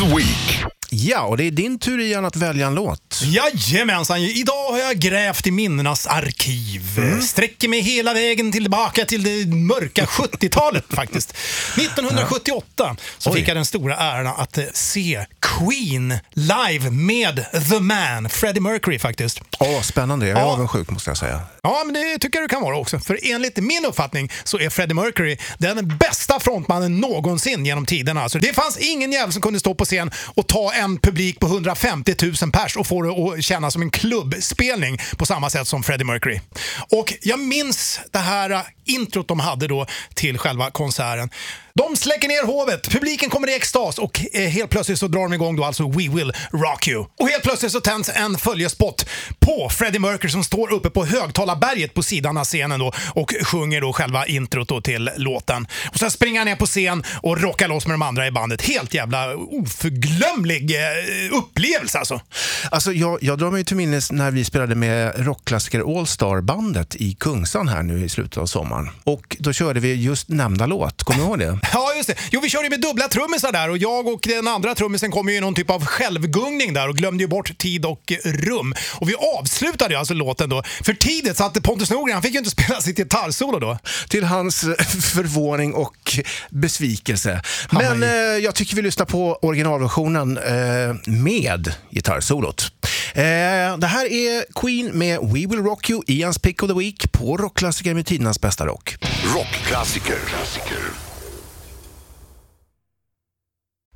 the Week. Ja, och det är din tur igen att välja en låt. Jajamensan, idag har jag grävt i minnenas arkiv. Sträcker mig hela vägen tillbaka till det mörka 70-talet faktiskt. 1978 så Oj. fick jag den stora äran att eh, se Queen live med The Man, Freddie Mercury faktiskt. Åh, spännande. Jag är Ja. avundsjuk måste jag säga. Ja, men det tycker jag du kan vara också. För enligt min uppfattning så är Freddie Mercury den bästa frontmannen någonsin genom tiderna. Alltså, det fanns ingen jävel som kunde stå på scen och ta en publik på 150 000 pers och får det att kännas som en klubbspelning på samma sätt som Freddie Mercury. Och jag minns det här äh, introt de hade då till själva konserten. De släcker ner hovet, publiken kommer i extas och eh, helt plötsligt så drar de igång då alltså We Will Rock You. Och helt plötsligt så tänds en följespot på Freddie Mercury som står uppe på högtalarberget på sidan av scenen då och sjunger då själva introt då till låten. Och sen springer han ner på scen och rockar loss med de andra i bandet. Helt jävla oförglömlig eh, upplevelse alltså. Alltså, jag, jag drar mig till minnes när vi spelade med rockklassiker All Star-bandet i Kungsan här nu i slutet av sommaren. Och då körde vi just nämnda låt. Kommer du ihåg det? Ja, just det. Jo, vi körde ju med dubbla trummisar där och jag och den andra trummisen kom ju i någon typ av självgungning där och glömde ju bort tid och rum. Och vi avslutade ju alltså låten då för tidigt så att Pontus Norgren han fick ju inte spela sitt gitarrsolo då. Till hans eh, förvåning och besvikelse. Men eh, jag tycker vi lyssnar på originalversionen eh, med gitarrsolot. Eh, det här är Queen med We Will Rock You i hans Pick of the Week på rockklassiker med tidernas bästa rock. Rockklassiker.